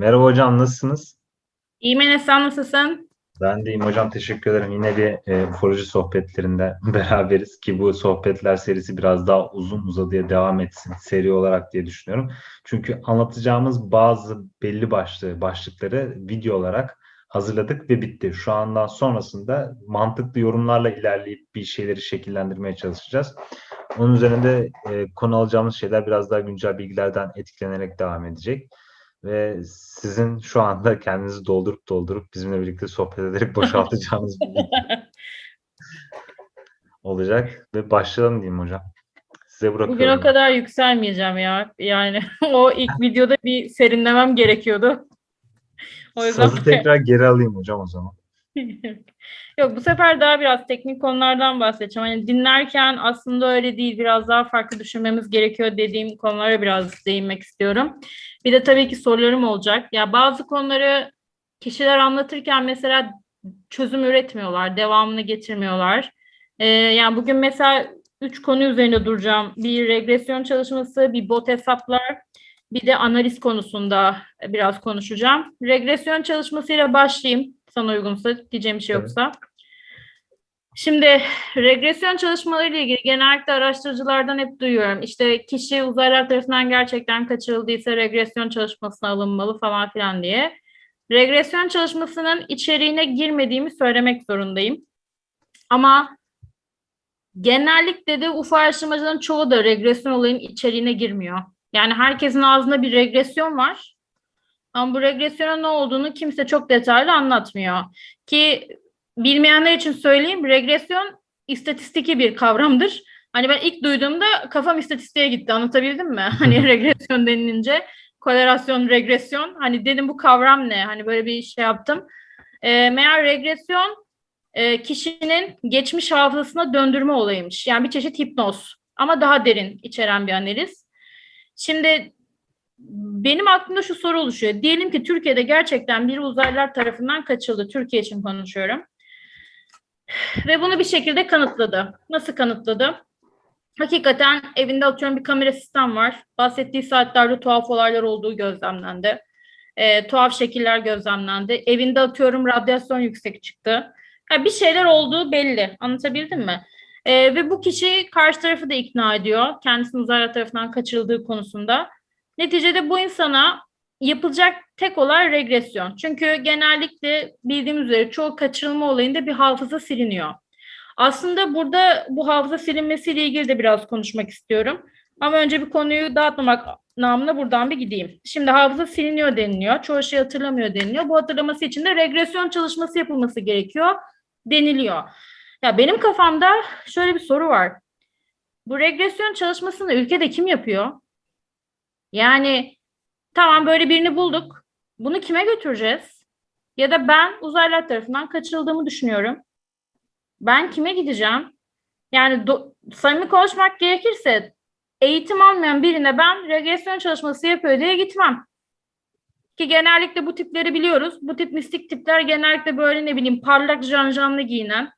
Merhaba hocam nasılsınız? İyiyim Enes sen nasılsın? Ben de iyiyim hocam teşekkür ederim. Yine bir e, ufoloji sohbetlerinde beraberiz ki bu sohbetler serisi biraz daha uzun uzadıya devam etsin seri olarak diye düşünüyorum. Çünkü anlatacağımız bazı belli başlı başlıkları video olarak hazırladık ve bitti. Şu andan sonrasında mantıklı yorumlarla ilerleyip bir şeyleri şekillendirmeye çalışacağız. Onun üzerinde e, konu alacağımız şeyler biraz daha güncel bilgilerden etkilenerek devam edecek. Ve sizin şu anda kendinizi doldurup doldurup bizimle birlikte sohbet ederek boşaltacağınız bir olacak. Ve başlayalım diyeyim hocam. Size bırakıyorum. Bugün o kadar yükselmeyeceğim ya. Yani o ilk videoda bir serinlemem gerekiyordu. O yüzden Sazı tekrar geri alayım hocam o zaman. Yok bu sefer daha biraz teknik konulardan bahsedeceğim. Hani dinlerken aslında öyle değil. Biraz daha farklı düşünmemiz gerekiyor dediğim konulara biraz değinmek istiyorum. Bir de tabii ki sorularım olacak. Ya bazı konuları kişiler anlatırken mesela çözüm üretmiyorlar, devamını getirmiyorlar. Ee, yani bugün mesela üç konu üzerinde duracağım. Bir regresyon çalışması, bir bot hesaplar, bir de analiz konusunda biraz konuşacağım. Regresyon çalışmasıyla başlayayım. Sana uygunsa diyeceğim bir şey yoksa. Şimdi regresyon çalışmaları ile ilgili genellikle araştırıcılardan hep duyuyorum. İşte kişi uzaylılar tarafından gerçekten kaçırıldıysa regresyon çalışmasına alınmalı falan filan diye. Regresyon çalışmasının içeriğine girmediğimi söylemek zorundayım. Ama genellikle de UFO araştırmacıların çoğu da regresyon olayın içeriğine girmiyor. Yani herkesin ağzında bir regresyon var. Ama bu regresyonun ne olduğunu kimse çok detaylı anlatmıyor. Ki bilmeyenler için söyleyeyim, regresyon istatistiki bir kavramdır. Hani ben ilk duyduğumda kafam istatistiğe gitti. Anlatabildim mi? Hani regresyon denilince korelasyon, regresyon. Hani dedim bu kavram ne? Hani böyle bir şey yaptım. E, meğer regresyon e, kişinin geçmiş hafızasına döndürme olayıymış. Yani bir çeşit hipnoz. Ama daha derin içeren bir analiz. Şimdi benim aklımda şu soru oluşuyor. Diyelim ki Türkiye'de gerçekten bir uzaylılar tarafından kaçıldı. Türkiye için konuşuyorum. Ve bunu bir şekilde kanıtladı. Nasıl kanıtladı? Hakikaten evinde atıyorum bir kamera sistem var. Bahsettiği saatlerde tuhaf olaylar olduğu gözlemlendi. Ee, tuhaf şekiller gözlemlendi. Evinde atıyorum radyasyon yüksek çıktı. Yani bir şeyler olduğu belli. Anlatabildim mi? Ee, ve bu kişi karşı tarafı da ikna ediyor. Kendisinin uzaylılar tarafından kaçırıldığı konusunda. Neticede bu insana yapılacak tek olay regresyon. Çünkü genellikle bildiğimiz üzere çoğu kaçırılma olayında bir hafıza siliniyor. Aslında burada bu hafıza silinmesiyle ilgili de biraz konuşmak istiyorum. Ama önce bir konuyu dağıtmamak namına buradan bir gideyim. Şimdi hafıza siliniyor deniliyor. Çoğu şey hatırlamıyor deniliyor. Bu hatırlaması için de regresyon çalışması yapılması gerekiyor deniliyor. Ya benim kafamda şöyle bir soru var. Bu regresyon çalışmasını ülkede kim yapıyor? Yani tamam böyle birini bulduk. Bunu kime götüreceğiz? Ya da ben uzaylılar tarafından kaçırıldığımı düşünüyorum. Ben kime gideceğim? Yani do- samimi konuşmak gerekirse eğitim almayan birine ben regresyon çalışması yapıyor diye gitmem. Ki genellikle bu tipleri biliyoruz. Bu tip mistik tipler genellikle böyle ne bileyim parlak janjanlı giyinen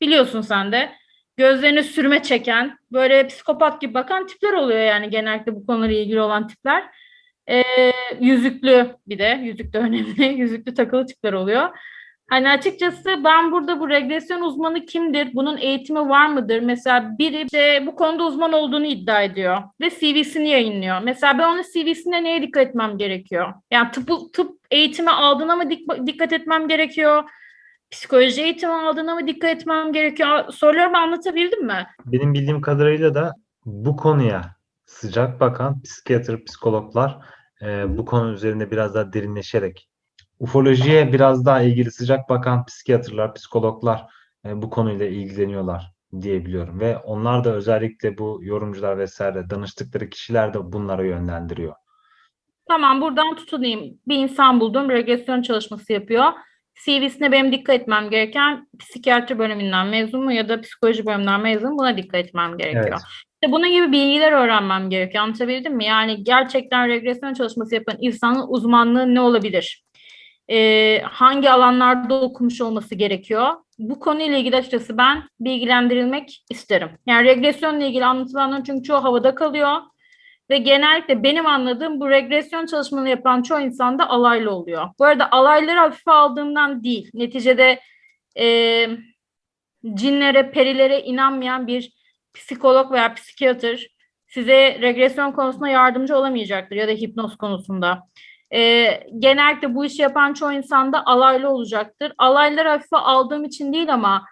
biliyorsun sen de gözlerine sürme çeken böyle psikopat gibi bakan tipler oluyor yani genellikle bu konularla ilgili olan tipler. Ee, yüzüklü bir de yüzük de önemli. yüzüklü takılı tipler oluyor. Hani açıkçası ben burada bu regresyon uzmanı kimdir? Bunun eğitimi var mıdır? Mesela biri işte bu konuda uzman olduğunu iddia ediyor ve CV'sini yayınlıyor. Mesela ben onun CV'sine neye dikkat etmem gerekiyor? Yani tıp, tıp eğitimi aldığına mı dik- dikkat etmem gerekiyor? Psikoloji eğitimi aldığına mı dikkat etmem gerekiyor? Sorularımı anlatabildim mi? Benim bildiğim kadarıyla da bu konuya sıcak bakan psikiyatr, psikologlar e, bu konu üzerinde biraz daha derinleşerek ufolojiye biraz daha ilgili sıcak bakan psikiyatrlar, psikologlar e, bu konuyla ilgileniyorlar diyebiliyorum ve onlar da özellikle bu yorumcular vesaire danıştıkları kişiler de bunlara yönlendiriyor. Tamam buradan tutunayım. Bir insan buldum regresyon çalışması yapıyor. CV'sine benim dikkat etmem gereken psikiyatri bölümünden mezun mu ya da psikoloji bölümünden mezun mu? buna dikkat etmem gerekiyor. Evet. İşte bunun gibi bilgiler öğrenmem gerekiyor. Anlatabildim mi? Yani gerçekten regresyon çalışması yapan insanın uzmanlığı ne olabilir? Ee, hangi alanlarda okumuş olması gerekiyor? Bu konuyla ilgili açıkçası ben bilgilendirilmek isterim. Yani regresyonla ilgili anlatılanların çünkü çoğu havada kalıyor. Ve genellikle benim anladığım bu regresyon çalışmalarını yapan çoğu insan da alaylı oluyor. Bu arada alayları hafife aldığımdan değil. Neticede e, cinlere, perilere inanmayan bir psikolog veya psikiyatr size regresyon konusunda yardımcı olamayacaktır ya da hipnoz konusunda. Ee, genellikle bu işi yapan çoğu insan da alaylı olacaktır. Alayları hafife aldığım için değil ama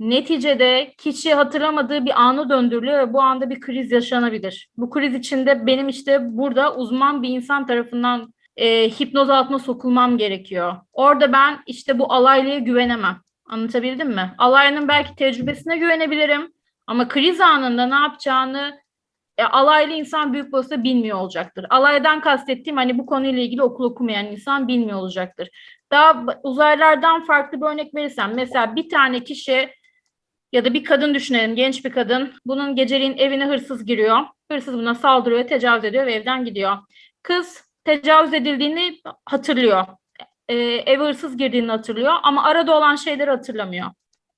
neticede kişi hatırlamadığı bir anı döndürülüyor ve bu anda bir kriz yaşanabilir. Bu kriz içinde benim işte burada uzman bir insan tarafından e, hipnoz altına sokulmam gerekiyor. Orada ben işte bu alaylıya güvenemem. Anlatabildim mi? Alaylının belki tecrübesine güvenebilirim ama kriz anında ne yapacağını e, alaylı insan büyük olasılıkla bilmiyor olacaktır. Alaydan kastettiğim hani bu konuyla ilgili okul okumayan insan bilmiyor olacaktır. Daha uzaylardan farklı bir örnek verirsem mesela bir tane kişi ya da bir kadın düşünelim genç bir kadın bunun geceliğin evine hırsız giriyor. Hırsız buna saldırıyor, tecavüz ediyor ve evden gidiyor. Kız tecavüz edildiğini hatırlıyor. E, eve hırsız girdiğini hatırlıyor ama arada olan şeyleri hatırlamıyor.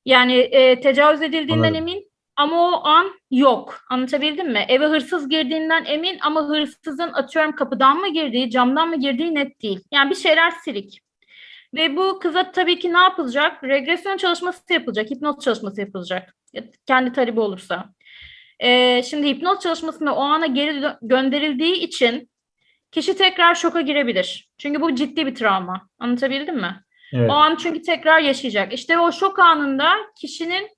Yani e, tecavüz edildiğinden Anladım. emin ama o an yok. Anlatabildim mi? Eve hırsız girdiğinden emin ama hırsızın atıyorum kapıdan mı girdiği, camdan mı girdiği net değil. Yani bir şeyler silik. Ve bu kıza tabii ki ne yapılacak? Regresyon çalışması yapılacak, hipnoz çalışması yapılacak. Kendi talebi olursa. Ee, şimdi hipnoz çalışmasında o ana geri gönderildiği için kişi tekrar şoka girebilir. Çünkü bu ciddi bir travma. Anlatabildim mi? Evet. O an çünkü tekrar yaşayacak. İşte o şok anında kişinin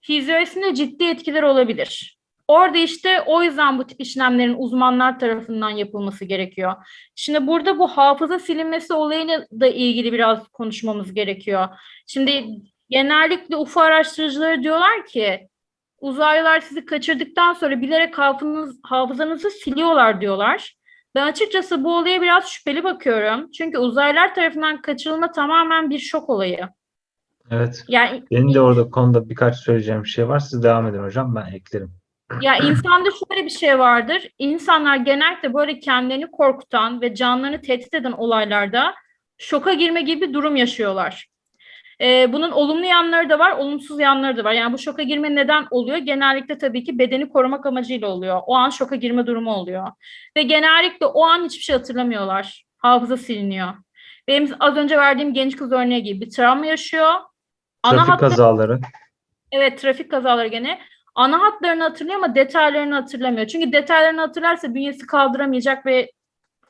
fizyolojisinde ciddi etkiler olabilir. Orada işte o yüzden bu tip işlemlerin uzmanlar tarafından yapılması gerekiyor. Şimdi burada bu hafıza silinmesi olayıyla da ilgili biraz konuşmamız gerekiyor. Şimdi genellikle UFO araştırıcıları diyorlar ki uzaylılar sizi kaçırdıktan sonra bilerek hafızanız, hafızanızı siliyorlar diyorlar. Ben açıkçası bu olaya biraz şüpheli bakıyorum. Çünkü uzaylılar tarafından kaçırılma tamamen bir şok olayı. Evet. Yani Benim de orada konuda birkaç söyleyeceğim şey var. Siz devam edin hocam. Ben eklerim. Ya insanda şöyle bir şey vardır. İnsanlar genellikle böyle kendilerini korkutan ve canlarını tehdit eden olaylarda şoka girme gibi bir durum yaşıyorlar. Ee, bunun olumlu yanları da var, olumsuz yanları da var. Yani bu şoka girme neden oluyor? Genellikle tabii ki bedeni korumak amacıyla oluyor. O an şoka girme durumu oluyor. Ve genellikle o an hiçbir şey hatırlamıyorlar. Hafıza siliniyor. Benim az önce verdiğim genç kız örneği gibi bir travma yaşıyor. Ana Trafik hattı- kazaları. Evet trafik kazaları gene. Ana hatlarını hatırlıyor ama detaylarını hatırlamıyor. Çünkü detaylarını hatırlarsa bünyesi kaldıramayacak ve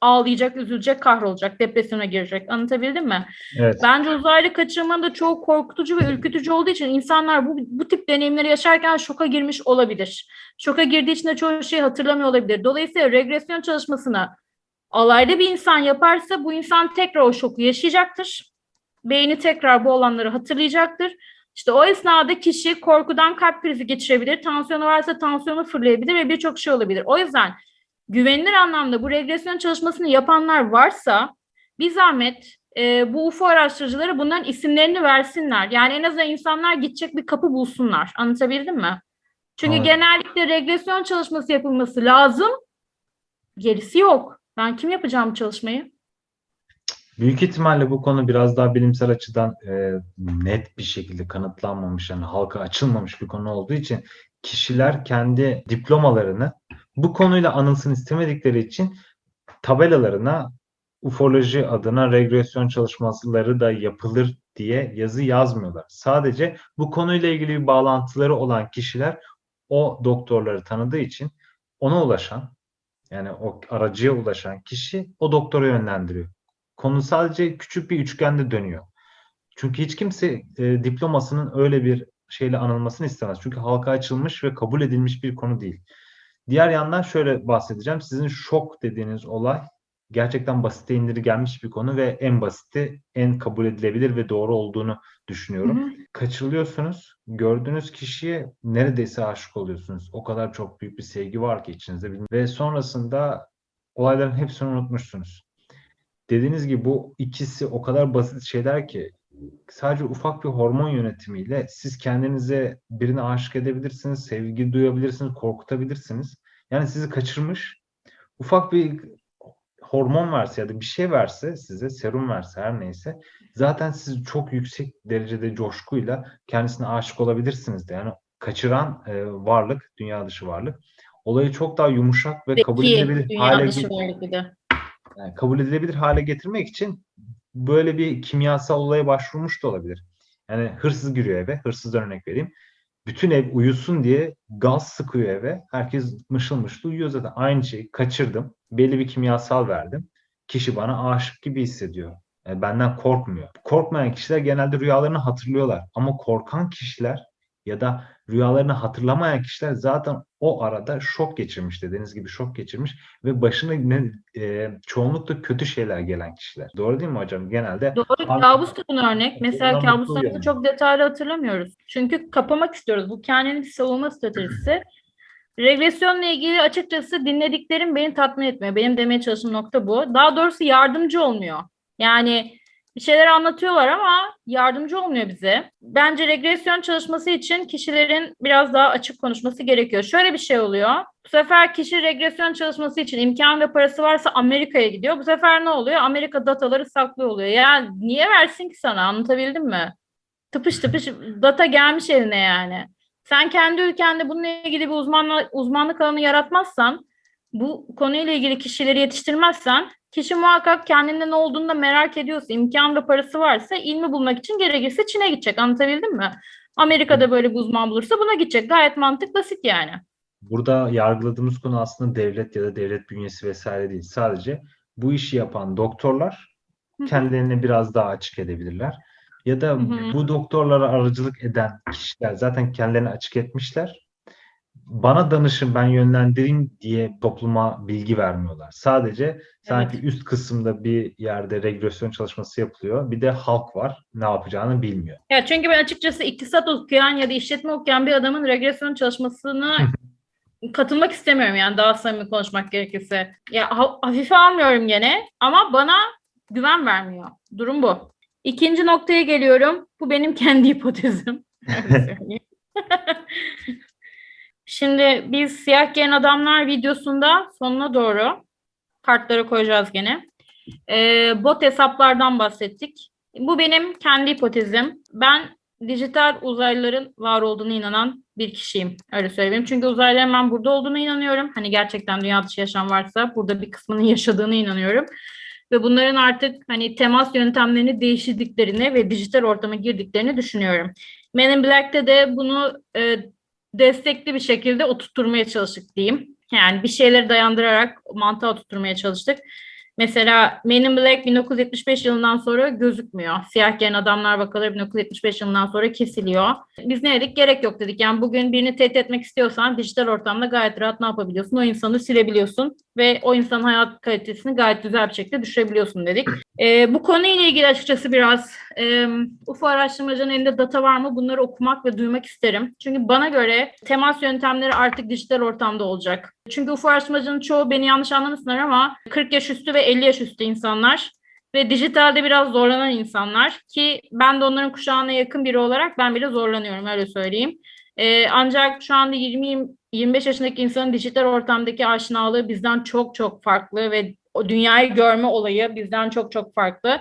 ağlayacak, üzülecek, kahrolacak, depresyona girecek. Anlatabildim mi? Evet. Bence uzaylı kaçırmanın da çoğu korkutucu ve ürkütücü olduğu için insanlar bu, bu tip deneyimleri yaşarken şoka girmiş olabilir. Şoka girdiği için de çoğu şeyi hatırlamıyor olabilir. Dolayısıyla regresyon çalışmasını alaylı bir insan yaparsa bu insan tekrar o şoku yaşayacaktır. Beyni tekrar bu olanları hatırlayacaktır. İşte o esnada kişi korkudan kalp krizi geçirebilir, tansiyonu varsa tansiyonu fırlayabilir ve birçok şey olabilir. O yüzden güvenilir anlamda bu regresyon çalışmasını yapanlar varsa bir zahmet e, bu UFO araştırıcıları bunların isimlerini versinler. Yani en azından insanlar gidecek bir kapı bulsunlar. Anlatabildim mi? Çünkü Anladım. genellikle regresyon çalışması yapılması lazım. Gerisi yok. Ben kim yapacağım çalışmayı? Büyük ihtimalle bu konu biraz daha bilimsel açıdan e, net bir şekilde kanıtlanmamış, yani halka açılmamış bir konu olduğu için kişiler kendi diplomalarını bu konuyla anılsın istemedikleri için tabelalarına ufoloji adına regresyon çalışmaları da yapılır diye yazı yazmıyorlar. Sadece bu konuyla ilgili bir bağlantıları olan kişiler o doktorları tanıdığı için ona ulaşan yani o aracıya ulaşan kişi o doktora yönlendiriyor. Konu sadece küçük bir üçgende dönüyor. Çünkü hiç kimse e, diplomasının öyle bir şeyle anılmasını istemez. Çünkü halka açılmış ve kabul edilmiş bir konu değil. Diğer yandan şöyle bahsedeceğim. Sizin şok dediğiniz olay gerçekten basite indirgenmiş bir konu ve en basiti, en kabul edilebilir ve doğru olduğunu düşünüyorum. Kaçırılıyorsunuz, gördüğünüz kişiye neredeyse aşık oluyorsunuz. O kadar çok büyük bir sevgi var ki içinizde ve sonrasında olayların hepsini unutmuşsunuz. Dediğiniz gibi bu ikisi o kadar basit şeyler ki sadece ufak bir hormon yönetimiyle siz kendinize birine aşık edebilirsiniz, sevgi duyabilirsiniz, korkutabilirsiniz. Yani sizi kaçırmış, ufak bir hormon verse ya da bir şey verse size, serum verse her neyse zaten siz çok yüksek derecede coşkuyla kendisine aşık olabilirsiniz de. Yani kaçıran e, varlık, dünya dışı varlık. olayı çok daha yumuşak ve kabul Zeki, edilebilir hale dışı kabul edilebilir hale getirmek için böyle bir kimyasal olaya başvurmuş da olabilir. Yani hırsız giriyor eve, hırsızdan örnek vereyim. Bütün ev uyusun diye gaz sıkıyor eve. Herkes mışıl mışıl uyuyor zaten. Aynı şeyi kaçırdım. Belli bir kimyasal verdim. Kişi bana aşık gibi hissediyor. Yani benden korkmuyor. Korkmayan kişiler genelde rüyalarını hatırlıyorlar. Ama korkan kişiler ya da rüyalarını hatırlamayan kişiler zaten o arada şok geçirmiş dediğiniz gibi şok geçirmiş ve başına ne, e, çoğunlukla kötü şeyler gelen kişiler. Doğru değil mi hocam? Genelde Doğru. Kabus da buna örnek. Mesela kabuslarımızı yani. çok detaylı hatırlamıyoruz. Çünkü kapamak istiyoruz. Bu kendini bir savunma stratejisi. Regresyonla ilgili açıkçası dinlediklerim beni tatmin etmiyor. Benim demeye çalıştığım nokta bu. Daha doğrusu yardımcı olmuyor. Yani bir şeyler anlatıyorlar ama yardımcı olmuyor bize. Bence regresyon çalışması için kişilerin biraz daha açık konuşması gerekiyor. Şöyle bir şey oluyor. Bu sefer kişi regresyon çalışması için imkan ve parası varsa Amerika'ya gidiyor. Bu sefer ne oluyor? Amerika dataları saklı oluyor. Ya niye versin ki sana? Anlatabildim mi? Tıpış tıpış data gelmiş eline yani. Sen kendi ülkende bununla ilgili bir uzmanlık, uzmanlık alanı yaratmazsan, bu konuyla ilgili kişileri yetiştirmezsen, kişi muhakkak kendinde ne olduğunu da merak ediyorsa, imkan ve parası varsa ilmi bulmak için gerekirse Çin'e gidecek. Anlatabildim mi? Amerika'da böyle bir uzman bulursa buna gidecek. Gayet mantık basit yani. burada yargıladığımız konu aslında devlet ya da devlet bünyesi vesaire değil. Sadece bu işi yapan doktorlar kendilerini biraz daha açık edebilirler. Ya da bu doktorlara aracılık eden kişiler zaten kendilerini açık etmişler. Bana danışın ben yönlendireyim diye topluma bilgi vermiyorlar. Sadece sanki üst kısımda bir yerde regresyon çalışması yapılıyor. Bir de halk var ne yapacağını bilmiyor. Ya çünkü ben açıkçası iktisat okuyan ya da işletme okuyan bir adamın regresyon çalışmasına katılmak istemiyorum yani daha samimi konuşmak gerekirse. Ya ha- hafife almıyorum gene ama bana güven vermiyor. Durum bu. İkinci noktaya geliyorum. Bu benim kendi hipotezim. Şimdi biz siyah giyen adamlar videosunda sonuna doğru kartlara koyacağız gene. Ee, bot hesaplardan bahsettik. Bu benim kendi hipotezim. Ben dijital uzaylıların var olduğunu inanan bir kişiyim. Öyle söyleyeyim. Çünkü uzaylıların ben burada olduğunu inanıyorum. Hani gerçekten dünya dışı yaşam varsa burada bir kısmının yaşadığını inanıyorum. Ve bunların artık hani temas yöntemlerini değiştirdiklerini ve dijital ortama girdiklerini düşünüyorum. Men in Black'te de bunu e, destekli bir şekilde oturtturmaya çalıştık diyeyim. Yani bir şeyleri dayandırarak mantığa oturtturmaya çalıştık. Mesela Men in Black 1975 yılından sonra gözükmüyor. Siyah giyen adamlar vakaları 1975 yılından sonra kesiliyor. Biz ne dedik? Gerek yok dedik. Yani bugün birini tehdit etmek istiyorsan dijital ortamda gayet rahat ne yapabiliyorsun? O insanı silebiliyorsun ve o insanın hayat kalitesini gayet güzel bir şekilde düşürebiliyorsun dedik. Ee, bu konuyla ilgili açıkçası biraz e, UFO araştırmacının elinde data var mı? Bunları okumak ve duymak isterim. Çünkü bana göre temas yöntemleri artık dijital ortamda olacak. Çünkü UFO araştırmacının çoğu beni yanlış anlamasınlar ama 40 yaş üstü ve 50 yaş üstü insanlar ve dijitalde biraz zorlanan insanlar ki ben de onların kuşağına yakın biri olarak ben bile zorlanıyorum öyle söyleyeyim. Ee, ancak şu anda 20 25 yaşındaki insanın dijital ortamdaki aşinalığı bizden çok çok farklı ve o dünyayı görme olayı bizden çok çok farklı.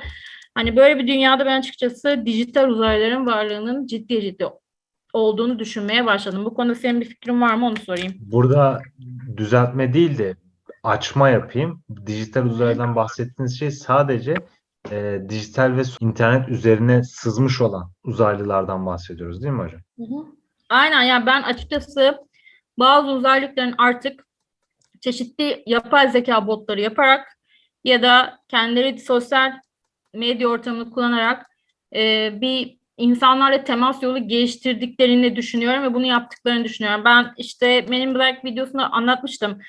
Hani böyle bir dünyada ben açıkçası dijital uzaylıların varlığının ciddi ciddi olduğunu düşünmeye başladım. Bu konuda senin bir fikrin var mı onu sorayım. Burada düzeltme değil de açma yapayım. Dijital uzaydan bahsettiğiniz şey sadece e, dijital ve internet üzerine sızmış olan uzaylılardan bahsediyoruz değil mi hocam? Hı hı. Aynen yani ben açıkçası bazı uzaylıkların artık çeşitli yapay zeka botları yaparak ya da kendileri sosyal medya ortamını kullanarak e, bir insanlarla temas yolu geliştirdiklerini düşünüyorum ve bunu yaptıklarını düşünüyorum. Ben işte Men in Black videosunda anlatmıştım.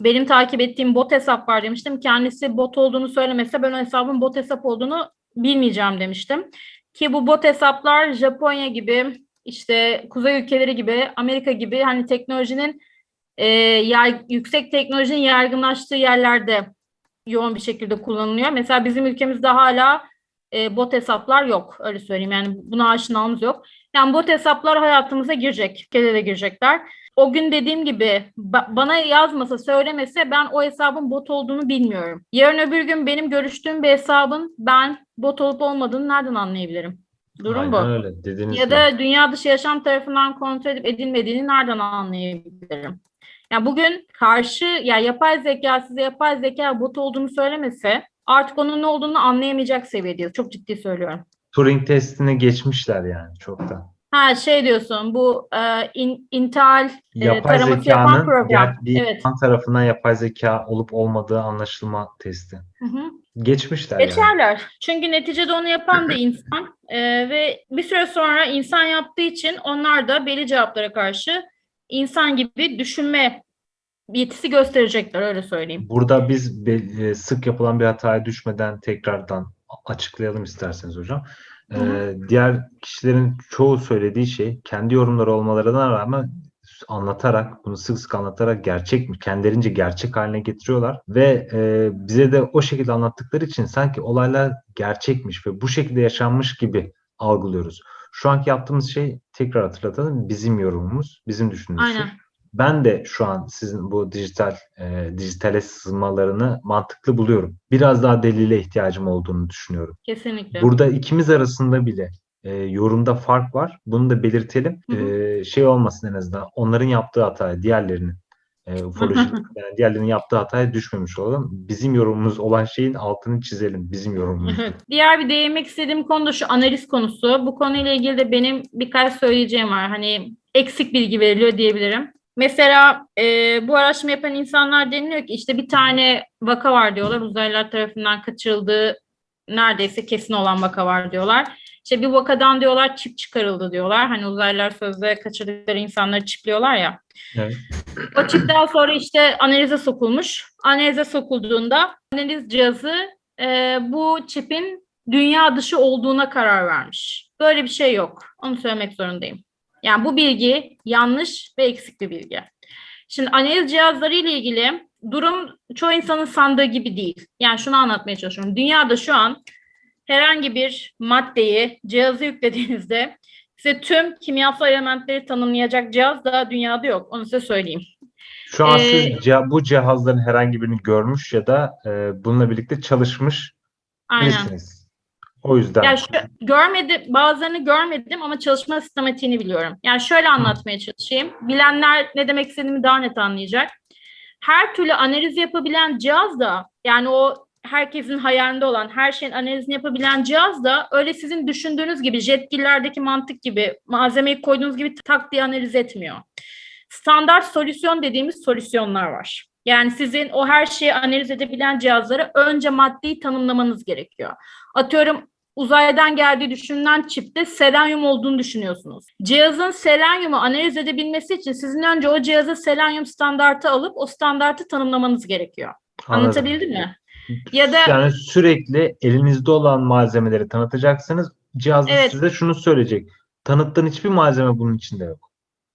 Benim takip ettiğim bot hesap var demiştim. Kendisi bot olduğunu söylemese ben o hesabın bot hesap olduğunu bilmeyeceğim demiştim. Ki bu bot hesaplar Japonya gibi işte kuzey ülkeleri gibi Amerika gibi hani teknolojinin e, yay, yüksek teknolojinin yaygınlaştığı yerlerde yoğun bir şekilde kullanılıyor. Mesela bizim ülkemizde hala e, bot hesaplar yok. Öyle söyleyeyim yani buna aşinamız yok. Yani bot hesaplar hayatımıza girecek. Ülkede de girecekler. O gün dediğim gibi ba- bana yazmasa söylemese ben o hesabın bot olduğunu bilmiyorum. Yarın öbür gün benim görüştüğüm bir hesabın ben bot olup olmadığını nereden anlayabilirim? Durum Aynen bu. öyle dediğiniz Ya gibi. da dünya dışı yaşam tarafından kontrol edip edilmediğini nereden anlayabilirim? Yani bugün karşı ya yapay zeka size yapay zeka bot olduğunu söylemese artık onun ne olduğunu anlayamayacak seviyedeyiz. Çok ciddi söylüyorum. Turing testini geçmişler yani çoktan. Ha şey diyorsun bu e, in, Intel e, Yapay taraması yapan program. ger- bir Evet. insan tarafından yapay zeka olup olmadığı anlaşılma testi. Hı hı. Geçmişler yani. Geçerler. Çünkü neticede onu yapan da insan e, ve bir süre sonra insan yaptığı için onlar da belli cevaplara karşı insan gibi düşünme yetisi gösterecekler öyle söyleyeyim. Burada biz e, sık yapılan bir hataya düşmeden tekrardan açıklayalım isterseniz hocam. Ee, Hı diğer kişilerin çoğu söylediği şey kendi yorumları olmalarına rağmen anlatarak, bunu sık sık anlatarak gerçek mi, kendilerince gerçek haline getiriyorlar ve e, bize de o şekilde anlattıkları için sanki olaylar gerçekmiş ve bu şekilde yaşanmış gibi algılıyoruz. Şu anki yaptığımız şey tekrar hatırlatalım bizim yorumumuz, bizim şey. Aynen. Ben de şu an sizin bu dijital e, dijitale sızmalarını mantıklı buluyorum. Biraz daha delile ihtiyacım olduğunu düşünüyorum. Kesinlikle. Burada ikimiz arasında bile e, yorumda fark var. Bunu da belirtelim. Hı hı. E, şey olmasın en azından. Onların yaptığı hataya, diğerlerinin e, ufolojik, yani diğerlerinin yaptığı hataya düşmemiş olalım. Bizim yorumumuz olan şeyin altını çizelim. Bizim yorumumuz. Diğer bir değinmek istediğim konu da şu analiz konusu. Bu konuyla ilgili de benim birkaç söyleyeceğim var. Hani eksik bilgi veriliyor diyebilirim. Mesela e, bu araştırma yapan insanlar deniliyor ki işte bir tane vaka var diyorlar. Uzaylılar tarafından kaçırıldığı neredeyse kesin olan vaka var diyorlar. İşte bir vakadan diyorlar çip çıkarıldı diyorlar. Hani uzaylılar sözde kaçırdıkları insanları çipliyorlar ya. Evet. O çip daha sonra işte analize sokulmuş. Analize sokulduğunda analiz cihazı e, bu çipin dünya dışı olduğuna karar vermiş. Böyle bir şey yok. Onu söylemek zorundayım. Yani bu bilgi yanlış ve eksik bir bilgi. Şimdi analiz cihazları ile ilgili durum çoğu insanın sandığı gibi değil. Yani şunu anlatmaya çalışıyorum. Dünyada şu an herhangi bir maddeyi cihaza yüklediğinizde size tüm kimyasal elementleri tanımlayacak cihaz da dünyada yok. Onu size söyleyeyim. Şu an Ee, siz bu cihazların herhangi birini görmüş ya da e, bununla birlikte çalışmış Aynen. birisiniz. O yüzden Ya şu, görmedim, bazılarını görmedim ama çalışma sistematiğini biliyorum. Yani şöyle anlatmaya çalışayım. Bilenler ne demek istediğimi daha net anlayacak. Her türlü analiz yapabilen cihaz da yani o herkesin hayalinde olan her şeyin analizini yapabilen cihaz da öyle sizin düşündüğünüz gibi jetgillerdeki mantık gibi malzemeyi koyduğunuz gibi tak diye analiz etmiyor. Standart solüsyon dediğimiz solüsyonlar var. Yani sizin o her şeyi analiz edebilen cihazlara önce maddeyi tanımlamanız gerekiyor. Atıyorum uzaydan geldiği düşünülen çipte selenyum olduğunu düşünüyorsunuz. Cihazın selenyumu analiz edebilmesi için sizin önce o cihaza selenyum standartı alıp o standartı tanımlamanız gerekiyor. Anladım. Anlatabildim mi? Ya da Yani sürekli elinizde olan malzemeleri tanıtacaksınız. Cihaz Evet. size şunu söyleyecek. Tanıttığın hiçbir malzeme bunun içinde yok.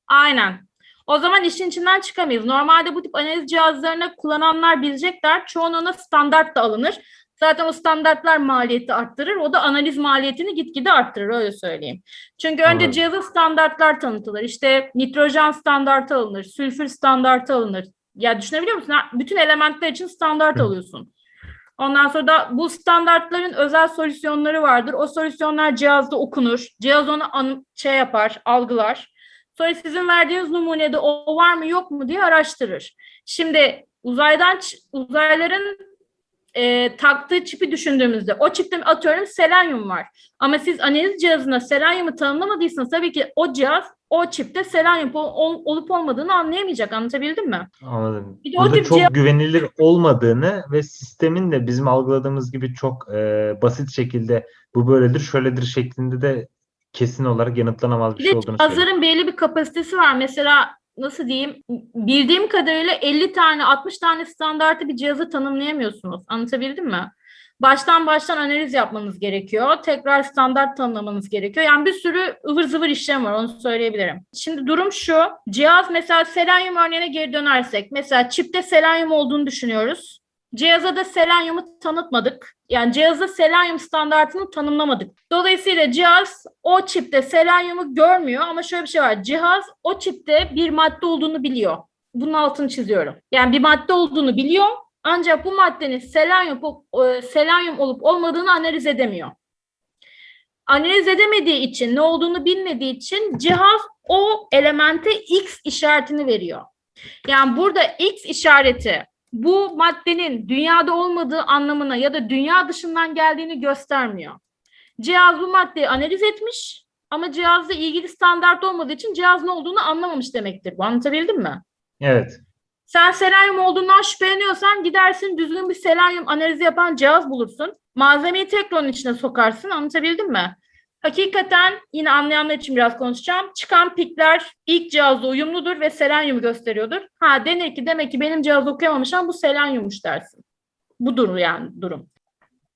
aynen. O zaman işin içinden çıkamayız. Normalde bu tip analiz cihazlarını kullananlar bilecekler. Çoğunluğuna standart da alınır. Zaten o standartlar maliyeti arttırır. O da analiz maliyetini gitgide arttırır öyle söyleyeyim. Çünkü önce Anladım. cihazın standartlar tanıtılır. İşte nitrojen standartı alınır, sülfür standartı alınır. Ya düşünebiliyor musun? Bütün elementler için standart Hı. alıyorsun. Ondan sonra da bu standartların özel solüsyonları vardır. O solüsyonlar cihazda okunur. Cihaz onu an- şey yapar, algılar. Sonra sizin verdiğiniz numunede o var mı yok mu diye araştırır. Şimdi uzaydan uzayların e, taktığı çipi düşündüğümüzde o çipte atıyorum selenyum var. Ama siz analiz cihazına selenyumu tanımlamadıysanız tabii ki o cihaz o çipte selenyum ol- ol- olup olmadığını anlayamayacak. Anlatabildim mi? Anladım. Bir de o Burada tip çok cihaz- güvenilir olmadığını ve sistemin de bizim algıladığımız gibi çok e, basit şekilde bu böyledir, şöyledir şeklinde de kesin olarak yanıtlanamaz bir Bir şey olduğunu söylüyor. cihazların belli bir kapasitesi var. Mesela nasıl diyeyim bildiğim kadarıyla 50 tane 60 tane standartı bir cihazı tanımlayamıyorsunuz. Anlatabildim mi? Baştan baştan analiz yapmanız gerekiyor. Tekrar standart tanımlamanız gerekiyor. Yani bir sürü ıvır zıvır işlem var onu söyleyebilirim. Şimdi durum şu. Cihaz mesela selenyum örneğine geri dönersek. Mesela çipte selenyum olduğunu düşünüyoruz. Cihaza da selenyumu tanıtmadık. Yani cihaza selenyum standartını tanımlamadık. Dolayısıyla cihaz o çipte selenyumu görmüyor ama şöyle bir şey var. Cihaz o çipte bir madde olduğunu biliyor. Bunun altını çiziyorum. Yani bir madde olduğunu biliyor ancak bu maddenin selenyum, e, selenyum olup olmadığını analiz edemiyor. Analiz edemediği için, ne olduğunu bilmediği için cihaz o elemente X işaretini veriyor. Yani burada X işareti bu maddenin dünyada olmadığı anlamına ya da dünya dışından geldiğini göstermiyor. Cihaz bu maddeyi analiz etmiş ama cihazla ilgili standart olmadığı için cihaz ne olduğunu anlamamış demektir. Bu anlatabildim mi? Evet. Sen selenyum olduğundan şüpheleniyorsan gidersin düzgün bir selenyum analizi yapan cihaz bulursun. Malzemeyi tekrar onun içine sokarsın. Anlatabildim mi? Hakikaten yine anlayanlar için biraz konuşacağım. Çıkan pikler ilk cihazla uyumludur ve selenyumu gösteriyordur. Ha denir ki demek ki benim cihaz okuyamamış ama bu selenyummuş dersin. Bu durum yani durum.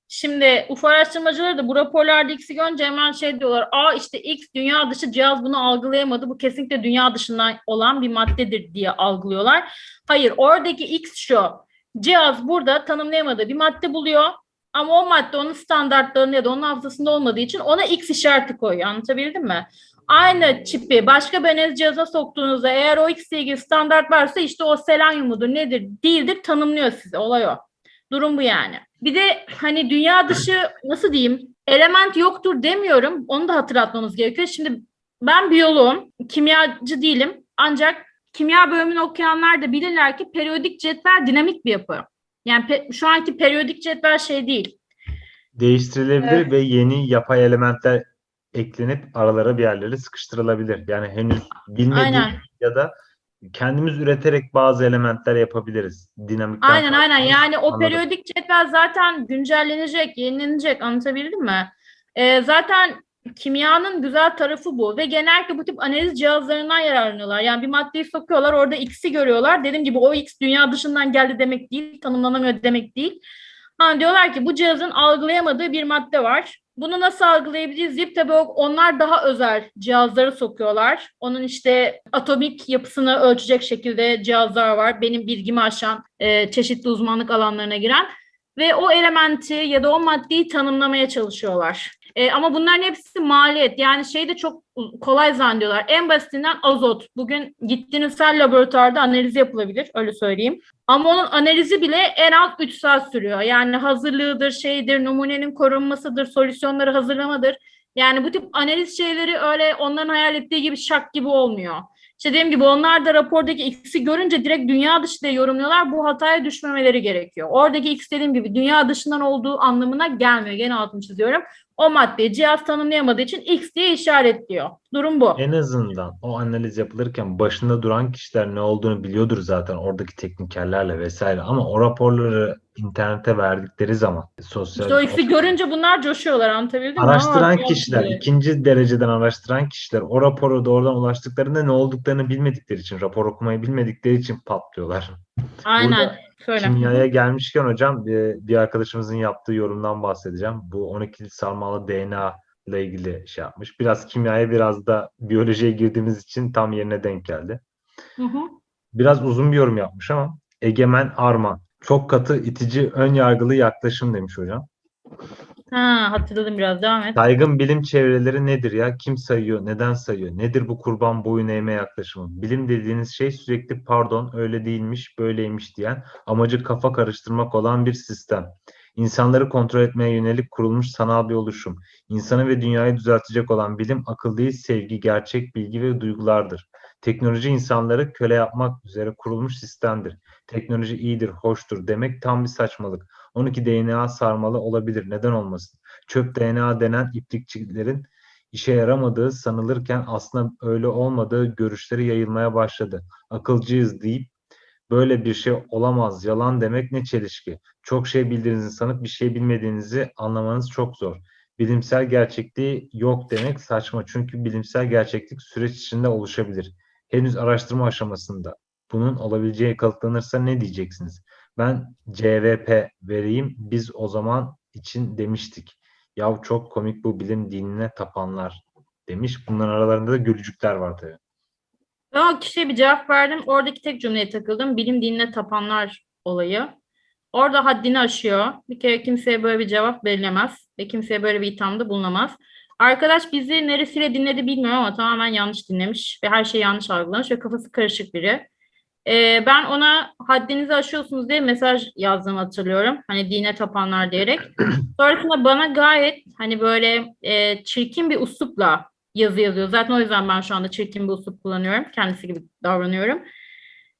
Şimdi UFO araştırmacıları da bu raporlarda X'i görünce hemen şey diyorlar. Aa işte X dünya dışı cihaz bunu algılayamadı. Bu kesinlikle dünya dışından olan bir maddedir diye algılıyorlar. Hayır oradaki X şu. Cihaz burada tanımlayamadığı bir madde buluyor. Ama o madde onun standartlarında ya da onun hafızasında olmadığı için ona X işareti koyuyor. Anlatabildim mi? Aynı çipi başka bir analiz cihazına soktuğunuzda eğer o X ile ilgili standart varsa işte o selenyumudur nedir değildir tanımlıyor size. Olay o. Durum bu yani. Bir de hani dünya dışı nasıl diyeyim element yoktur demiyorum. Onu da hatırlatmamız gerekiyor. Şimdi ben biyoloğum, kimyacı değilim. Ancak kimya bölümünü okuyanlar da bilirler ki periyodik cetvel dinamik bir yapı. Yani pe- şu anki periyodik cetvel şey değil. Değiştirilebilir Evet. ve yeni yapay elementler eklenip aralara bir yerlere sıkıştırılabilir. Yani henüz bilmediğimiz Aynen. ya da kendimiz üreterek bazı elementler yapabiliriz. Dinamikten Aynen aynen yani o Anladım. periyodik cetvel zaten güncellenecek, yenilenecek anlatabildim mi? Ee, zaten kimyanın güzel tarafı bu ve genellikle bu tip analiz cihazlarından yararlanıyorlar. Yani bir maddeyi sokuyorlar orada X'i görüyorlar. Dediğim gibi o X dünya dışından geldi demek değil, tanımlanamıyor demek değil. Ha, diyorlar ki bu cihazın algılayamadığı bir madde var. Bunu nasıl algılayabiliriz deyip tabii onlar daha özel cihazları sokuyorlar. Onun işte atomik yapısını ölçecek şekilde cihazlar var. Benim bilgimi aşan e, çeşitli uzmanlık alanlarına giren ve o elementi ya da o maddeyi tanımlamaya çalışıyorlar. E, ama bunların hepsi maliyet. Yani şey de çok kolay zannediyorlar. En basitinden azot. Bugün gittiğiniz her laboratuvarda analiz yapılabilir. Öyle söyleyeyim. Ama onun analizi bile en az 3 saat sürüyor. Yani hazırlığıdır, şeydir, numunenin korunmasıdır, solüsyonları hazırlamadır. Yani bu tip analiz şeyleri öyle onların hayal ettiği gibi şak gibi olmuyor. İşte dediğim gibi onlar da rapordaki X'i görünce direkt dünya dışı diye yorumluyorlar. Bu hataya düşmemeleri gerekiyor. Oradaki X dediğim gibi dünya dışından olduğu anlamına gelmiyor. Gene altını çiziyorum. O maddeyi cihaz tanımlayamadığı için X diye işaretliyor. Durum bu. En azından o analiz yapılırken başında duran kişiler ne olduğunu biliyordur zaten oradaki teknikerlerle vesaire ama o raporları internete verdikleri zaman sosyal İşte o X'i görünce bunlar coşuyorlar anlatabildim mi? araştıran Aa, kişiler, diye. ikinci dereceden araştıran kişiler o rapora doğrudan ulaştıklarında ne olduklarını bilmedikleri için, rapor okumayı bilmedikleri için patlıyorlar. Aynen. Söyle. Kimyaya gelmişken hocam bir, bir arkadaşımızın yaptığı yorumdan bahsedeceğim. Bu 12 sarmalı DNA ile ilgili şey yapmış. Biraz kimyaya biraz da biyolojiye girdiğimiz için tam yerine denk geldi. Hı hı. Biraz uzun bir yorum yapmış ama Egemen Arman. Çok katı, itici, ön yargılı yaklaşım demiş hocam. Ha, hatırladım biraz devam et. Saygın bilim çevreleri nedir ya? Kim sayıyor? Neden sayıyor? Nedir bu kurban boyun eğme yaklaşımı? Bilim dediğiniz şey sürekli pardon öyle değilmiş, böyleymiş diyen amacı kafa karıştırmak olan bir sistem. İnsanları kontrol etmeye yönelik kurulmuş sanal bir oluşum. İnsanı ve dünyayı düzeltecek olan bilim akıl değil, sevgi, gerçek bilgi ve duygulardır. Teknoloji insanları köle yapmak üzere kurulmuş sistemdir. Teknoloji iyidir, hoştur demek tam bir saçmalık. 12 DNA sarmalı olabilir. Neden olmasın? Çöp DNA denen iplikçilerin işe yaramadığı sanılırken aslında öyle olmadığı görüşleri yayılmaya başladı. Akılcıyız deyip böyle bir şey olamaz, yalan demek ne çelişki. Çok şey bildiğinizi sanıp bir şey bilmediğinizi anlamanız çok zor. Bilimsel gerçekliği yok demek saçma. Çünkü bilimsel gerçeklik süreç içinde oluşabilir. Henüz araştırma aşamasında. Bunun olabileceği kanıtlanırsa ne diyeceksiniz? Ben CVP vereyim biz o zaman için demiştik. Yav çok komik bu bilim dinine tapanlar demiş. Bunların aralarında da gülücükler var tabii. Ben o kişiye bir cevap verdim. Oradaki tek cümleye takıldım. Bilim dinine tapanlar olayı. Orada haddini aşıyor. Bir kere kimseye böyle bir cevap verilemez. Ve kimseye böyle bir ithamda bulunamaz. Arkadaş bizi neresiyle dinledi bilmiyorum ama tamamen yanlış dinlemiş. Ve her şey yanlış algılamış ve kafası karışık biri. Ee, ben ona haddinizi aşıyorsunuz diye mesaj yazdığımı hatırlıyorum. Hani dine tapanlar diyerek. Sonrasında bana gayet hani böyle e, çirkin bir uslupla yazı yazıyor. Zaten o yüzden ben şu anda çirkin bir uslup kullanıyorum. Kendisi gibi davranıyorum.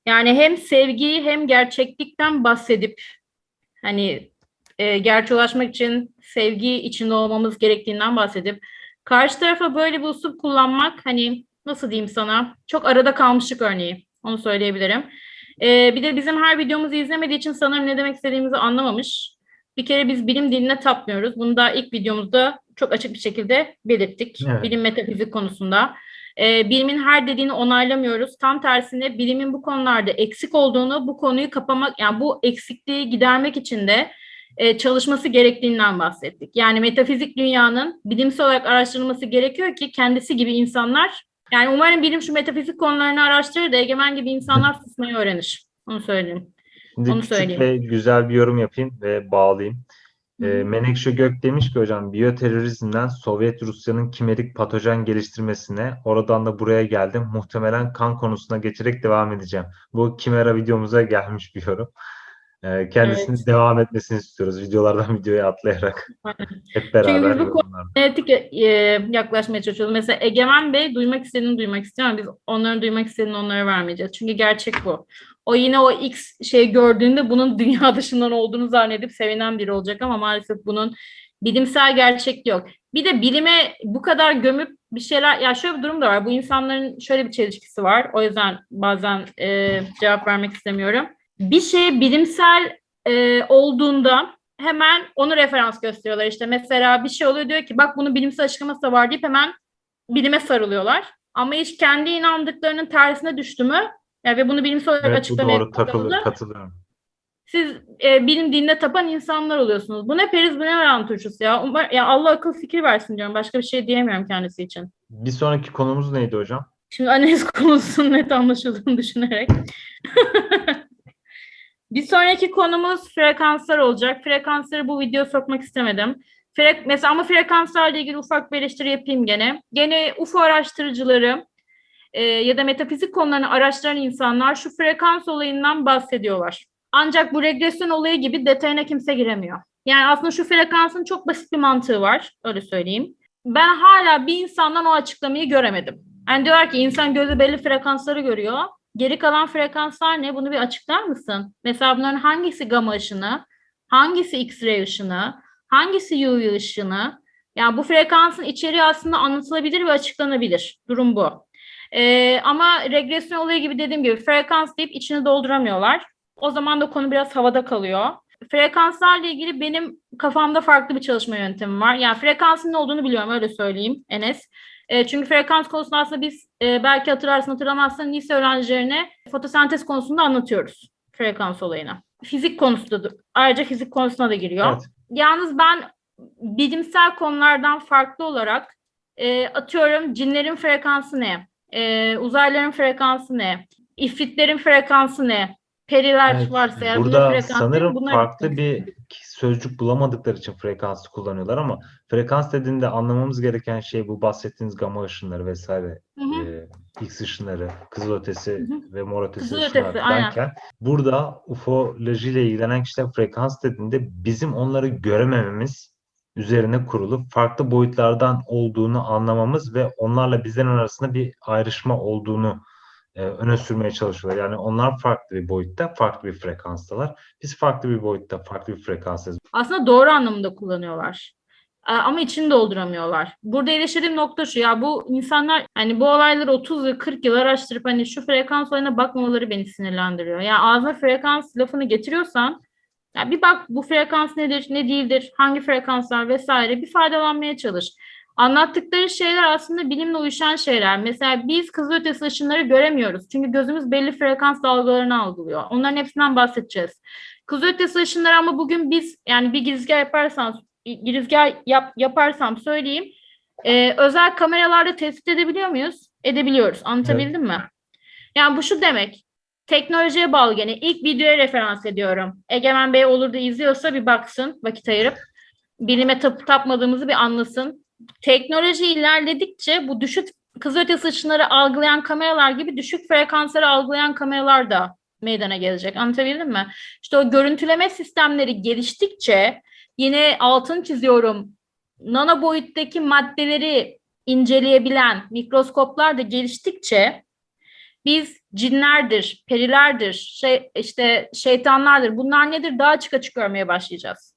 Yani hem sevgiyi hem gerçeklikten bahsedip hani e, gerçeğe ulaşmak için sevgi içinde olmamız gerektiğinden bahsedip karşı tarafa böyle bir usul kullanmak hani nasıl diyeyim sana çok arada kalmışlık örneği onu söyleyebilirim. E, bir de bizim her videomuzu izlemediği için sanırım ne demek istediğimizi anlamamış. Bir kere biz bilim diline tapmıyoruz. Bunu da ilk videomuzda çok açık bir şekilde belirttik. Evet. Bilim metafizik konusunda. E, bilimin her dediğini onaylamıyoruz. Tam tersine bilimin bu konularda eksik olduğunu, bu konuyu kapamak, yani bu eksikliği gidermek için de e, çalışması gerektiğinden bahsettik. Yani metafizik dünyanın bilimsel olarak araştırılması gerekiyor ki kendisi gibi insanlar, yani umarım bilim şu metafizik konularını araştırır da egemen gibi insanlar susmayı öğrenir. Onu söyleyeyim. Şimdi Onu küçük söyleyeyim. ve güzel bir yorum yapayım ve bağlayayım. Hı. Menekşe Gök demiş ki hocam biyoterörizmden Sovyet Rusya'nın kimerik patojen geliştirmesine oradan da buraya geldim. Muhtemelen kan konusuna geçerek devam edeceğim. Bu Kimera videomuza gelmiş bir yorum. Kendisinin Evet. devam etmesini istiyoruz. Videolardan videoya atlayarak hep beraber Çünkü biz bu. Genetik e, yaklaşmaya çalışıyoruz. Mesela Egemen Bey duymak istediğini duymak istiyor ama biz onların duymak istediğini onlara vermeyeceğiz. Çünkü gerçek bu. O yine o X şey gördüğünde bunun dünya dışından olduğunu zannedip sevinen biri olacak ama maalesef bunun bilimsel gerçek yok. Bir de bilime bu kadar gömüp bir şeyler ya şöyle bir durum da var. Bu insanların şöyle bir çelişkisi var. O yüzden bazen e, cevap vermek istemiyorum. Bir şey bilimsel e, olduğunda hemen onu referans gösteriyorlar. İşte mesela bir şey oluyor diyor ki bak bunun bilimsel açıklaması da var deyip hemen bilime sarılıyorlar. Ama hiç kendi inandıklarının tersine düştü mü ya ve bunu bilimsel olarak Evet açıklamaya doğru katılıyorum. siz e, bilim dinine tapan insanlar oluyorsunuz. Bu ne periz bu ne veren turşusu ya. Umar, ya Allah akıl fikir versin diyorum. Başka bir şey diyemiyorum kendisi için. Bir sonraki konumuz neydi hocam? Şimdi analiz konusunun net anlaşıldığını düşünerek. bir sonraki konumuz frekanslar olacak. Frekansları bu videoya sokmak istemedim. Frek, mesela ama frekanslarla ilgili ufak bir eleştiri yapayım gene. Gene UFO araştırıcıları e, ya da metafizik konularını araştıran insanlar şu frekans olayından bahsediyorlar. Ancak bu regresyon olayı gibi detayına kimse giremiyor. Yani aslında şu frekansın çok basit bir mantığı var. Öyle söyleyeyim. Ben hala bir insandan o açıklamayı göremedim. Yani diyorlar ki insan gözü belli frekansları görüyor. Geri kalan frekanslar ne? Bunu bir açıklar mısın? Mesela bunların hangisi gamma ışını, hangisi X-ray ışını, hangisi UV ışını? Yani bu frekansın içeriği aslında anlatılabilir ve açıklanabilir. Durum bu. Ee, ama regresyon olayı gibi dediğim gibi frekans deyip içini dolduramıyorlar. O zaman da konu biraz havada kalıyor. Frekanslarla ilgili benim kafamda farklı bir çalışma yöntemi var. Yani frekansın ne olduğunu biliyorum öyle söyleyeyim Enes. E, çünkü frekans konusunda aslında biz e, belki hatırlarsın hatırlamazsın lise öğrencilerine fotosentez konusunda anlatıyoruz frekans olayını. Fizik konusunda da, ayrıca fizik konusuna da giriyor. Evet. Yalnız ben bilimsel konulardan farklı olarak e, atıyorum cinlerin frekansı ne? E, uzaylıların frekansı ne? İfritlerin frekansı ne? Periler Evet, varsa eğer Burada frekansı sanırım Bunlar- farklı bir sözcük bulamadıkları için frekansı kullanıyorlar ama frekans dediğinde anlamamız gereken şey bu bahsettiğiniz gamma ışınları vesaire, Hı hı. e, X ışınları, kızılötesi Hı hı. ve morötesi Kızılötesi, ışınlar aynen. derken burada ufoloji ile ilgilenen kişiler frekans dediğinde bizim onları göremememiz üzerine kurulu farklı boyutlardan olduğunu anlamamız ve onlarla bizlerin arasında bir ayrışma olduğunu e, öne sürmeye çalışıyorlar. Yani onlar farklı bir boyutta, farklı bir frekanstalar. Biz farklı bir boyutta, farklı bir frekanstayız. aslında doğru anlamında kullanıyorlar. Ee, Ama içini dolduramıyorlar. Burada eleştirdiğim nokta şu ya bu insanlar hani bu olayları 30 yıl 40 yıl araştırıp hani şu frekans olayına bakmamaları beni sinirlendiriyor. Ya ağzına frekans lafını getiriyorsan ya bir bak bu frekans nedir, ne değildir, hangi frekanslar vesaire bir faydalanmaya çalış. Anlattıkları şeyler aslında bilimle uyuşan şeyler. Mesela biz kızılötesi ışınları göremiyoruz. Çünkü gözümüz belli frekans dalgalarını algılıyor. Onların hepsinden bahsedeceğiz. Kızılötesi ışınları ama bugün biz yani bir girizgah yaparsam girizgah yap, yaparsam söyleyeyim. Ee, özel kameralarda tespit edebiliyor muyuz? Edebiliyoruz. Anlatabildim mi? Yani bu şu demek. Teknolojiye bağlı gene. İlk videoya referans ediyorum. Egemen Bey olur da izliyorsa bir baksın vakit ayırıp. Bilime tapıp tapmadığımızı bir anlasın. Teknoloji ilerledikçe bu düşük kızılötesi ışınları algılayan kameralar gibi düşük frekansları algılayan kameralar da meydana gelecek. Anlatabildim mi? İşte o görüntüleme sistemleri geliştikçe yine altın çiziyorum. Nano boyuttaki maddeleri inceleyebilen mikroskoplar da geliştikçe biz cinlerdir, perilerdir, şey işte şeytanlardır. Bunlar nedir? Daha açık açık görmeye başlayacağız.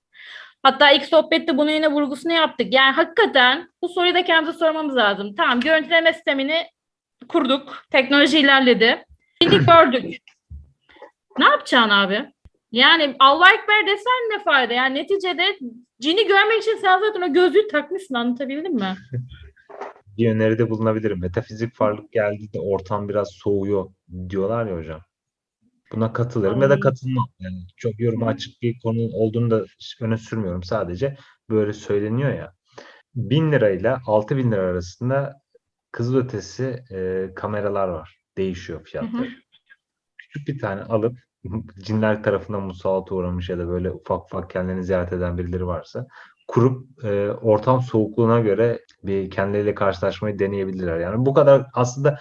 Hatta ilk sohbette bunu yine vurgusunu yaptık. Yani hakikaten bu soruyu da kendimize sormamız lazım. Tamam görüntüleme sistemini kurduk. Teknoloji ilerledi. Şimdi gördük. Ne yapacaksın abi? Yani Allah Ekber desen ne fayda? Yani neticede cini görmek için sen zaten o gözlüğü takmışsın anlatabildim mi? Bir öneride bulunabilirim. Metafizik varlık geldiğinde ortam biraz soğuyor diyorlar ya hocam. Buna katılırım ya da katılmam. Yani çok yoruma açık bir konu olduğunu da öne sürmüyorum. Sadece böyle söyleniyor ya. 1000 lirayla 6000 lira arasında kızılötesi e, kameralar var. Değişiyor fiyatları. Küçük bir tane alıp cinler tarafından musallata uğramış ya da böyle ufak ufak kendilerini ziyaret eden birileri varsa kurup e, ortam soğukluğuna göre bir kendileriyle karşılaşmayı deneyebilirler. Yani bu kadar aslında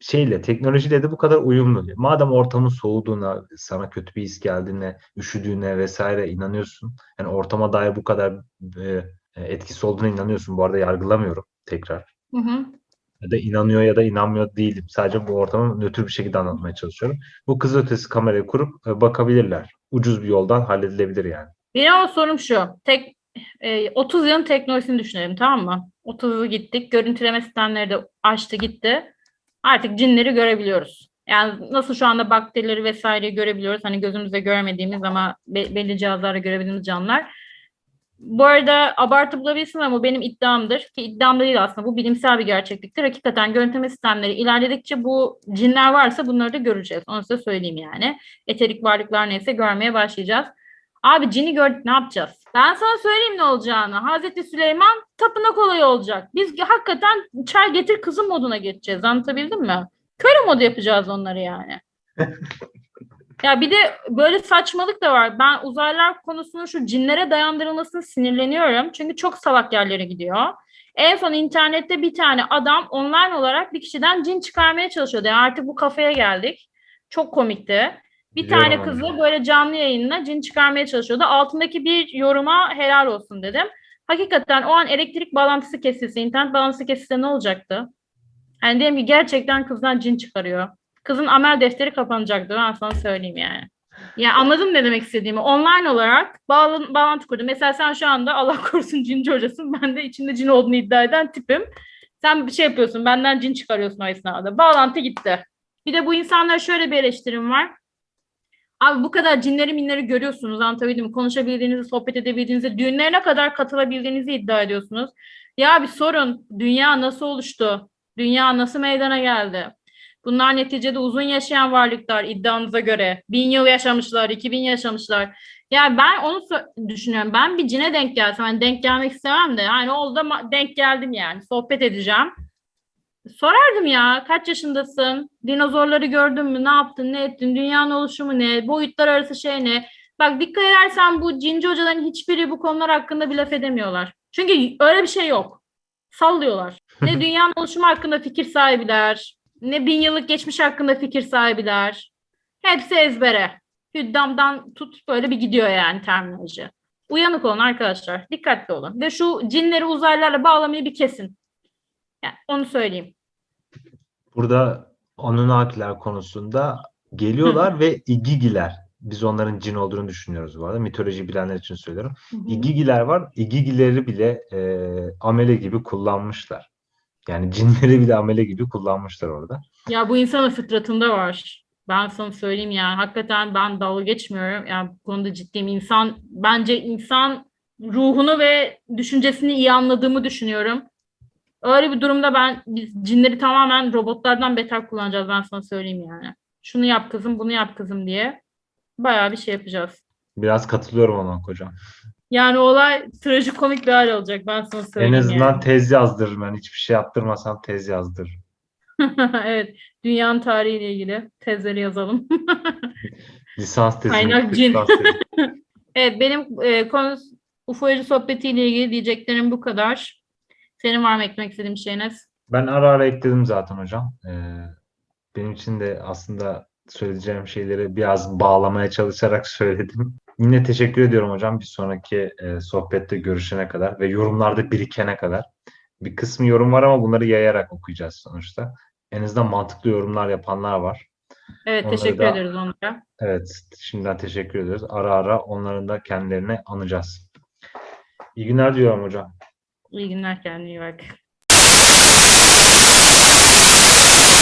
şeyle teknolojiyle de bu kadar uyumlu. Madem ortamın soğuduğuna, sana kötü bir his geldiğine, üşüdüğüne vesaire inanıyorsun. Yani ortama dair bu kadar e, etkisi olduğuna inanıyorsun. Bu arada yargılamıyorum tekrar. Hı hı. Ya da inanıyor ya da inanmıyor değilim. Sadece bu ortamı nötr bir şekilde anlatmaya çalışıyorum. Bu kızılötesi kamerayı kurup e, bakabilirler. Ucuz bir yoldan halledilebilir yani. Benim ama sorum şu. Tek e, 30 yılın teknolojisini düşünelim tamam mı? 30 yıl gittik. Görüntüleme sistemleri de açtı gitti. Artık cinleri görebiliyoruz. Yani nasıl şu anda bakterileri vesaireyi görebiliyoruz. Hani gözümüzle görmediğimiz ama be- belli cihazlarla görebildiğimiz canlılar. Bu arada abartı bulabilirsin ama benim iddiamdır. Ki iddiam da değil aslında. Bu bilimsel bir gerçekliktir. Hakikaten görüntüleme sistemleri ilerledikçe bu cinler varsa bunları da göreceğiz. Onu size söyleyeyim yani. Eterik varlıklar neyse görmeye başlayacağız. Abi cini gördük ne yapacağız? Ben sana söyleyeyim ne olacağını. Hazreti Süleyman tapınak olayı olacak. Biz hakikaten çay getir kızım moduna geçeceğiz. Anlatabildim mi? Köle modu yapacağız onları yani. Ya bir de böyle saçmalık da var. Ben uzaylılar konusunu şu cinlere dayandırılmasını sinirleniyorum. Çünkü çok salak yerlere gidiyor. En son internette bir tane adam online olarak bir kişiden cin çıkarmaya çalışıyordu. Yani artık bu kafaya geldik. Çok komikti. Bir Biliyorum tane onu. kızı böyle canlı yayınla cin çıkarmaya çalışıyordu. Altındaki bir yoruma helal olsun dedim. Hakikaten o an elektrik bağlantısı kesilse, internet bağlantısı kesilse ne olacaktı? Yani dedim ki gerçekten kızdan cin çıkarıyor. Kızın amel defteri kapanacaktı ben sana söyleyeyim yani. Ya anladın ne demek istediğimi. Online olarak bağlan- bağlantı kurdum. Mesela sen şu anda Allah korusun cinci hocasın. Ben de içinde cin olduğunu iddia eden tipim. Sen bir şey yapıyorsun. Benden cin çıkarıyorsun o esnada. Bağlantı gitti. Bir de bu insanlara şöyle bir eleştirim var. Abi bu kadar cinleri minleri görüyorsunuz anlatabildim mi? Konuşabildiğinizi, sohbet edebildiğinizi, düğünlerine kadar katılabildiğinizi iddia ediyorsunuz. Ya bir sorun. Dünya nasıl oluştu? Dünya nasıl meydana geldi? Bunlar neticede uzun yaşayan varlıklar iddianıza göre. Bin yıl yaşamışlar, iki bin yaşamışlar. Ya ben onu düşünüyorum. Ben bir cine denk gelsem, hani denk gelmek istemem de. Yani oldu ama denk geldim yani. Sohbet edeceğim. Sorardım ya kaç yaşındasın? Dinozorları gördün mü? Ne yaptın? Ne ettin? Dünyanın oluşumu ne? Boyutlar arası şey ne? Bak dikkat edersen bu cinci hocaların hiçbiri bu konular hakkında bir laf edemiyorlar. Çünkü öyle bir şey yok. Sallıyorlar. Ne dünyanın oluşumu hakkında fikir sahibiler, ne bin yıllık geçmiş hakkında fikir sahibiler. Hepsi ezbere. Hüddamdan tut böyle bir gidiyor yani terminoloji. Uyanık olun arkadaşlar. Dikkatli olun. Ve şu cinleri uzaylılarla bağlamayı bir kesin. Yani onu söyleyeyim. Burada Anunnakiler konusunda geliyorlar ve İgigiler. Biz onların cin olduğunu düşünüyoruz bu arada. Mitoloji bilenler için söylüyorum. İgigiler var. İgigileri bile e, amele gibi kullanmışlar. Yani cinleri bile amele gibi kullanmışlar orada. Ya bu insanın fıtratında var. Ben sana söyleyeyim yani. Hakikaten ben dalga geçmiyorum. Yani bu konuda ciddiyim. İnsan, bence insan ruhunu ve düşüncesini iyi anladığımı düşünüyorum. Öyle bir durumda ben biz cinleri tamamen robotlardan beter kullanacağız ben sana söyleyeyim yani. Şunu yap kızım, bunu yap kızım diye bayağı bir şey yapacağız. Biraz katılıyorum ona hocam. Yani olay trajikomik bir hal olacak ben sana En söyleyeyim azından yani. tez yazdırırım. Ben hiçbir şey yaptırmasam tez yazdırırım. Evet, dünyanın tarihiyle ilgili tezleri yazalım. Lisans tezi. Kaynak cin. Evet benim e, konu UFO'cu sohbetiyle ilgili diyeceklerim bu kadar. Senin var mı eklemek istediğin bir şeyiniz? Ben ara ara ekledim zaten hocam. Ee, benim için de aslında söyleyeceğim şeyleri biraz bağlamaya çalışarak söyledim. Yine teşekkür ediyorum hocam bir sonraki e, sohbette görüşene kadar ve yorumlarda birikene kadar. Bir kısmı yorum var ama bunları yayarak okuyacağız sonuçta. En azından mantıklı yorumlar yapanlar var. Evet Onları teşekkür da- ederiz onlara. Evet, şimdiden teşekkür ediyoruz. Ara ara onların da kendilerini anacağız. İyi günler diyorum hocam. İyi günler kendine iyi bak.